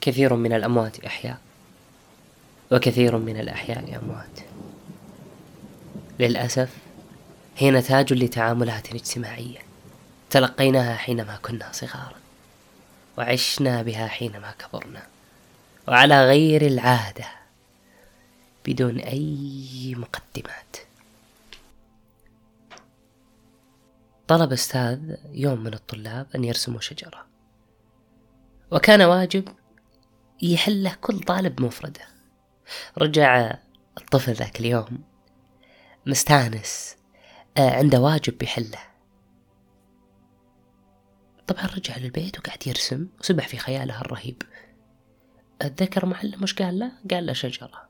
كثير من الأموات أحياء. وكثير من الأحياء أموات للأسف هي نتاج لتعاملات اجتماعية تلقيناها حينما كنا صغارا وعشنا بها حينما كبرنا وعلى غير العادة بدون أي مقدمات. طلب أستاذ يوم من الطلاب أن يرسموا شجرة. وكان واجب يحله كل طالب مفردة. رجع الطفل ذاك اليوم مستانس آه، عنده واجب بيحله. طبعا رجع للبيت وقعد يرسم وسبح في خياله الرهيب. أتذكر معلم وش قال له؟ قال له شجرة.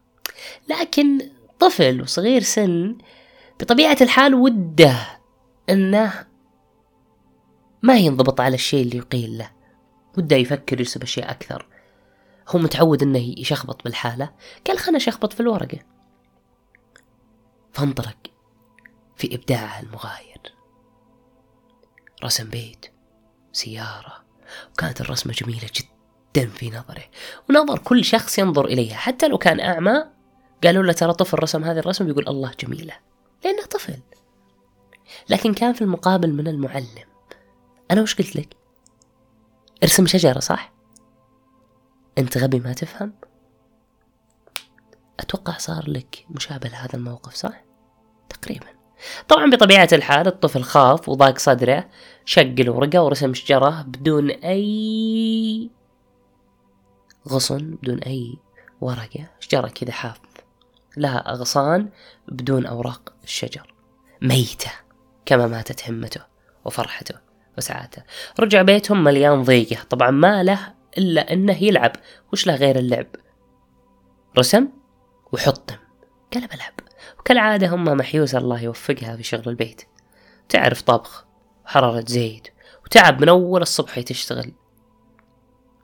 لكن طفل وصغير سن بطبيعة الحال وده إنه ما ينضبط على الشيء اللي يقيل له. وده يفكر يرسم أشياء أكثر. هو متعود إنه يشخبط بالحالة. قال خلنا أشخبط في الورقة. فانطلق في إبداعه المغاير. رسم بيت سيارة. وكانت الرسمة جميلة جدا في نظره. ونظر كل شخص ينظر إليها. حتى لو كان أعمى قالوا له ترى طفل رسم هذه الرسمة بيقول الله جميلة. لأنه طفل. لكن كان في المقابل من المعلم. أنا وش قلت لك؟ ارسم شجرة صح؟ أنت غبي ما تفهم؟ أتوقع صار لك مشابه لهذا الموقف صح؟ تقريبا. طبعا بطبيعة الحال الطفل خاف وضاق صدره شق الورقة ورسم شجرة بدون أي غصن بدون أي ورقة. شجرة كذا حاف لها أغصان بدون أوراق الشجر. ميتة كما ماتت همته وفرحته وسعادته. رجع بيتهم مليان ضيقة. طبعا ما له إلا أنه يلعب. وش له غير اللعب؟ رسم وحطم قال بلعب وكالعادة هم محيوسة الله يوفقها في شغل البيت. تعرف طبخ وحرارة زيت وتعب من أول الصبح تشتغل.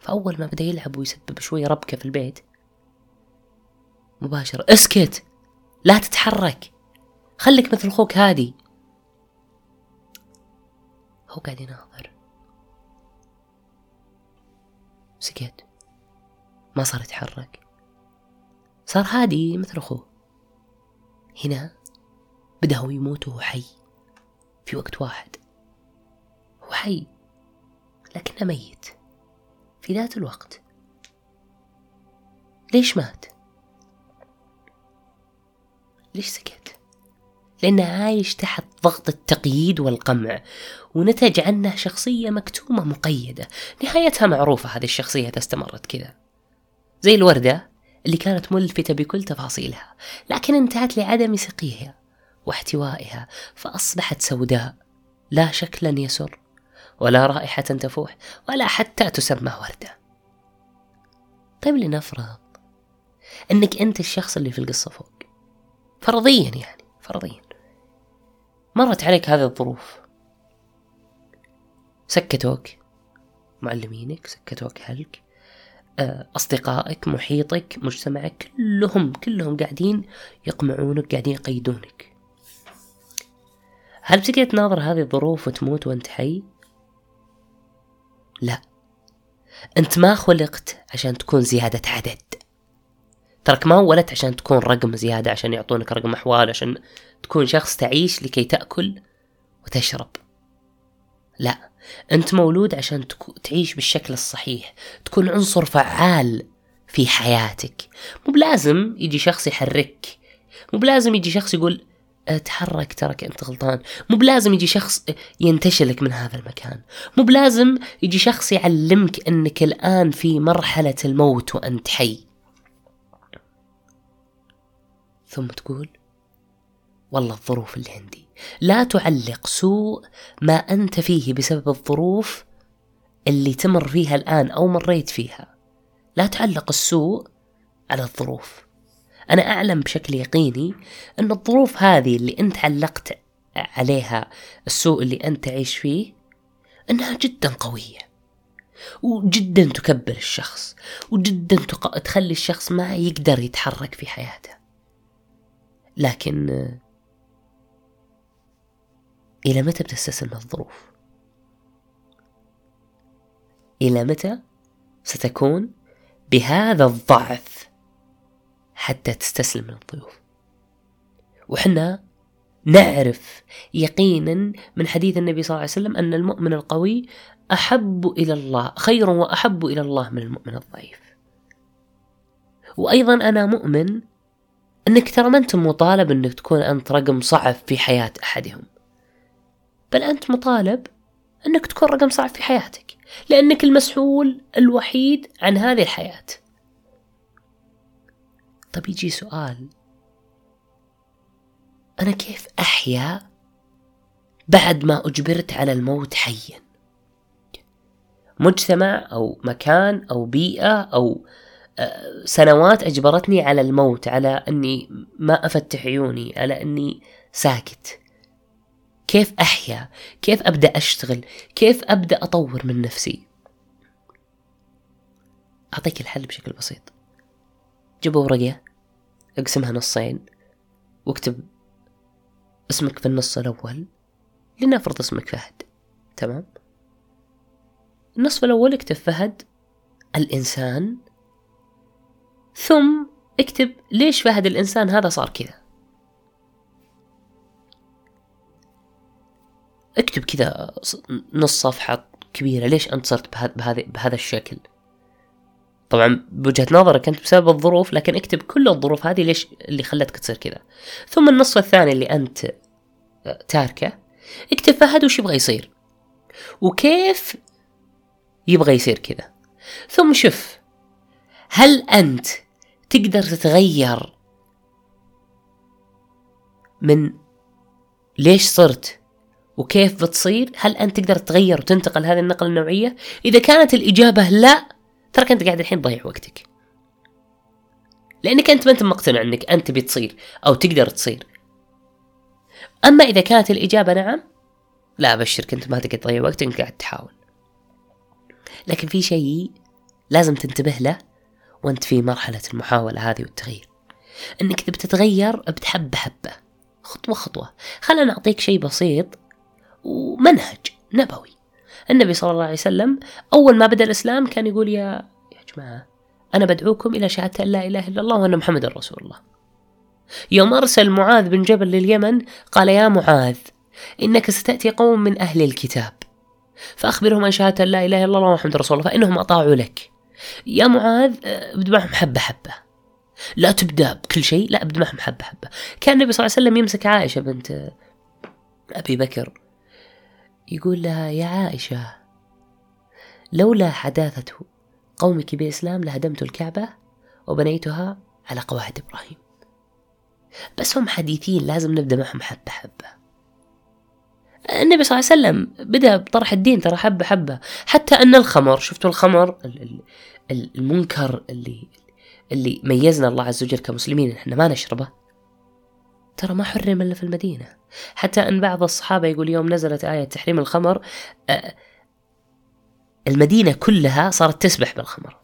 فأول ما بدأ يلعب ويسبب شوي ربكة في البيت مباشرة اسكت! لا تتحرك! خليك مثل أخوك هادي! هو قاعد يناظر. سكت. ما صار يتحرك. صار هادي مثل أخوه. هنا بدأ هو يموت وهو حي. في وقت واحد. هو حي لكنه ميت. في ذات الوقت. ليش مات؟ ليش سكت؟ لأنه عايش تحت ضغط التقييد والقمع ونتج عنه شخصية مكتومة مقيدة. نهايتها معروفة هذه الشخصية إذا استمرت كذا. زي الوردة اللي كانت ملفتة بكل تفاصيلها لكن انتهت لعدم سقيها واحتوائها فأصبحت سوداء لا شكلا يسر ولا رائحة تفوح ولا حتى تسمى وردة. طيب لنفرض إنك أنت الشخص اللي في القصة فوق. فرضيا يعني فرضيا. مرت عليك هذه الظروف. سكتوك. معلمينك سكتوك أهلك آه، أصدقائك محيطك مجتمعك كلهم كلهم قاعدين يقمعونك قاعدين يقيدونك. هل بتقدر تناظر هذه الظروف وتموت وأنت حي؟ لا. أنت ما خلقت عشان تكون زيادة عدد. ترك ما ولدت عشان تكون رقم زيادة عشان يعطونك رقم أحوال عشان تكون شخص تعيش لكي تأكل وتشرب. لا أنت مولود عشان تعيش بالشكل الصحيح تكون عنصر فعال في حياتك. مو بلازم يجي شخص يحرك مو بلازم يجي شخص يقول تحرك ترك أنت غلطان. مو بلازم يجي شخص ينتشلك من هذا المكان. مو بلازم يجي شخص يعلمك أنك الآن في مرحلة الموت وأنت حي. ثم تقول والله الظروف اللي عندي. لا تعلق سوء ما أنت فيه بسبب الظروف اللي تمر فيها الآن أو مريت فيها. لا تعلق السوء على الظروف. أنا أعلم بشكل يقيني أن الظروف هذه اللي أنت علقت عليها السوء اللي أنت تعيش فيه أنها جدا قوية. وجدا تكبر الشخص. وجدا تخلي الشخص ما يقدر يتحرك في حياته. لكن إلى متى بتستسلم للظروف؟ إلى متى ستكون بهذا الضعف حتى تستسلم للضيوف وحنا نعرف يقينا من حديث النبي صلى الله عليه وسلم أن المؤمن القوي أحب إلى الله خير وأحب إلى الله من المؤمن الضعيف وأيضا أنا مؤمن أنك ترى ما أنت مطالب أنك تكون أنت رقم صعب في حياة أحدهم. بل أنت مطالب أنك تكون رقم صعب في حياتك لأنك المسؤول الوحيد عن هذه الحياة. طب يجي سؤال. أنا كيف أحيا بعد ما أجبرت على الموت حيا؟ مجتمع أو مكان أو بيئة أو سنوات أجبرتني على الموت على أني ما أفتح عيوني على أني ساكت. كيف أحيا؟ كيف أبدأ أشتغل؟ كيف أبدأ أطور من نفسي؟ أعطيك الحل بشكل بسيط. جيب ورقة اقسمها نصين واكتب اسمك في النص الأول لنفرض اسمك فهد. تمام؟ النصف الأول اكتب فهد الإنسان. ثم اكتب ليش فهد الإنسان هذا صار كذا. اكتب كذا نص صفحة كبيرة ليش أنت صرت بهذا بهذا الشكل؟ طبعا بوجهة نظرك أنت بسبب الظروف لكن اكتب كل الظروف هذه ليش اللي خلتك تصير كذا. ثم النصف الثاني اللي أنت آه، تاركه اكتب فهد وش يبغى يصير؟ وكيف يبغى يصير كذا؟ ثم شوف هل أنت تقدر تتغير. من ليش صرت وكيف بتصير؟ هل أنت تقدر تغير وتنتقل هذه النقلة النوعية؟ إذا كانت الإجابة لا تراك أنت قاعد الحين تضيع وقتك. لأنك أنت ما أنت مقتنع أنك أنت بتصير أو تقدر تصير. أما إذا كانت الإجابة نعم لا أبشرك أنت ما تقدر تضيع وقتك قاعد تحاول. لكن في شيء لازم تنتبه له وانت في مرحلة المحاولة هذه والتغيير. انك تبي تتغير بتحبة حبة. خطوة خطوة. خلنا نعطيك شيء بسيط ومنهج نبوي. النبي صلى الله عليه وسلم أول ما بدأ الإسلام كان يقول يا يا جماعة أنا بدعوكم إلى شهادة أن لا إله إلا الله وأن محمد رسول الله. يوم أرسل معاذ بن جبل لليمن قال يا معاذ إنك ستأتي قوم من أهل الكتاب فأخبرهم أن شهادة لا إله إلا الله ومحمد رسول الله فإنهم أطاعوا لك. يا معاذ ابدأ معهم حبة حبة. لا تبدأ بكل شيء لا ابدأ معهم حبة حبة. كان النبي صلى الله عليه وسلم يمسك عائشة بنت أبي بكر يقول لها يا عائشة لولا حداثة قومك بإسلام لهدمت الكعبة وبنيتها على قواعد إبراهيم. بس هم حديثين لازم نبدأ معهم حبة حبة. النبي صلى الله عليه وسلم بدأ بطرح الدين ترى حبة حبة. حتى أن الخمر شفتوا الخمر؟ المنكر اللي اللي ميزنا الله عز وجل كمسلمين إحنا ما نشربه. ترى ما حرم إلا في المدينة. حتى أن بعض الصحابة يقول يوم نزلت آية تحريم الخمر المدينة كلها صارت تسبح بالخمر.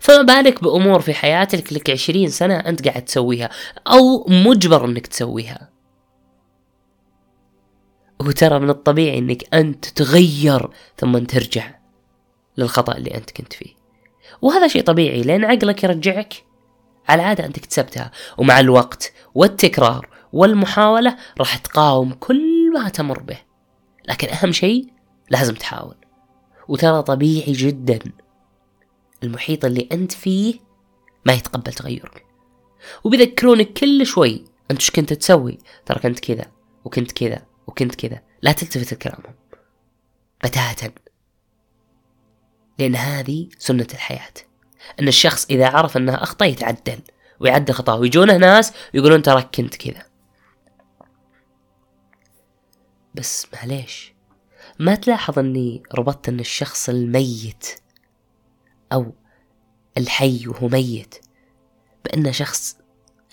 فما بالك بأمور في حياتك لك عشرين سنة أنت قاعد تسويها أو مجبر إنك تسويها. وترى من الطبيعي إنك أنت تتغير ثم ترجع للخطأ اللي أنت كنت فيه. وهذا شيء طبيعي لأن عقلك يرجعك. على عادة أنت كتسبتها ومع الوقت والتكرار والمحاولة راح تقاوم كل ما تمر به. لكن أهم شيء لازم تحاول. وترى طبيعي جدا المحيط اللي أنت فيه ما يتقبل تغيرك. وبيذكرونك كل شوي أنت إيش كنت تسوي؟ ترى كنت كذا وكنت كذا. وكنت كذا. لا تلتفت لكلامهم. بتاتا لأن هذه سنة الحياة. أن الشخص إذا عرف أنه أخطأ يتعدل ويعدل خطأه. ويجونه ناس يقولون تراك كنت كذا. بس معليش. ما تلاحظ أني ربطت أن الشخص الميت أو الحي وهو ميت بأنه شخص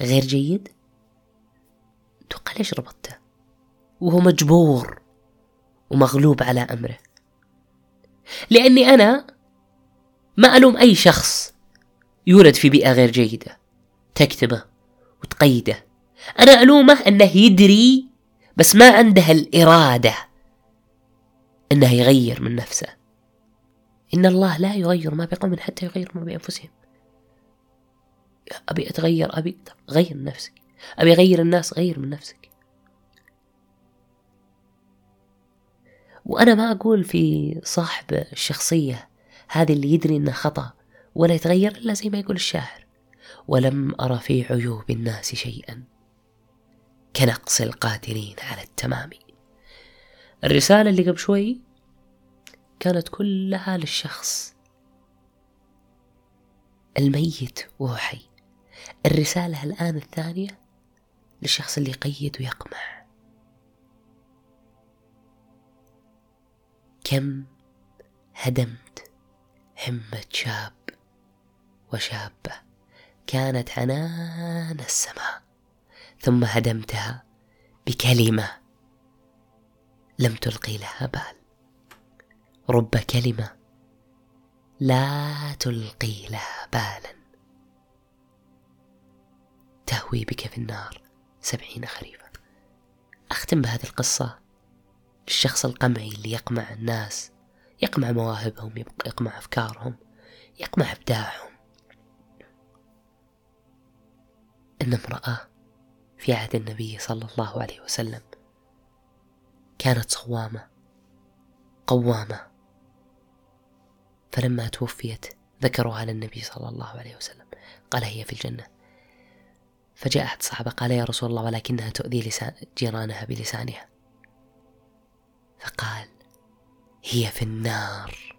غير جيد؟ توقع ليش ربطته؟ وهو مجبور ومغلوب على أمره. لأني أنا ما ألوم أي شخص يولد في بيئة غير جيدة تكتمه وتقيده. أنا ألومه أنه يدري بس ما عنده الإرادة أنه يغير من نفسه. إن الله لا يغير ما بقوم حتى يغير ما بأنفسهم. أبي أتغير أبي غير نفسك أبي أغير الناس غير من نفسك وأنا ما أقول في صاحب الشخصية هذه اللي يدري إنه خطأ ولا يتغير إلا زي ما يقول الشاعر. ولم أرى في عيوب الناس شيئا. كنقص القادرين على التمام. الرسالة اللي قبل شوي كانت كلها للشخص. الميت وهو حي. الرسالة الآن الثانية للشخص اللي يقيد ويقمع. كم هدمت همة شاب وشابة كانت عنان السماء ثم هدمتها بكلمة لم تلقي لها بال. رب كلمة لا تلقي لها بالا. تهوي بك في النار سبعين خريفا. أختم بهذه القصة للشخص القمعي اللي يقمع الناس يقمع مواهبهم يقمع أفكارهم يقمع إبداعهم. إن امرأة في عهد النبي صلى الله عليه وسلم كانت صوامة قوامة. فلما توفيت ذكروها للنبي صلى الله عليه وسلم. قال هي في الجنة. فجاء أحد الصحابة قال يا رسول الله ولكنها تؤذي لسان جيرانها بلسانها. فقال هي في النار.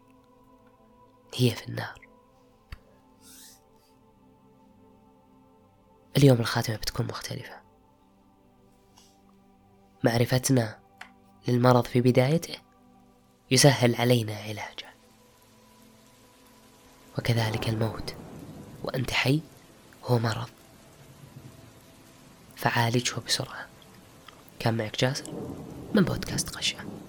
هي في النار. اليوم الخاتمة بتكون مختلفة. معرفتنا للمرض في بدايته يسهل علينا علاجه. وكذلك الموت. وأنت حي هو مرض. فعالجه بسرعة. كان معك جاسر من بودكاست قشة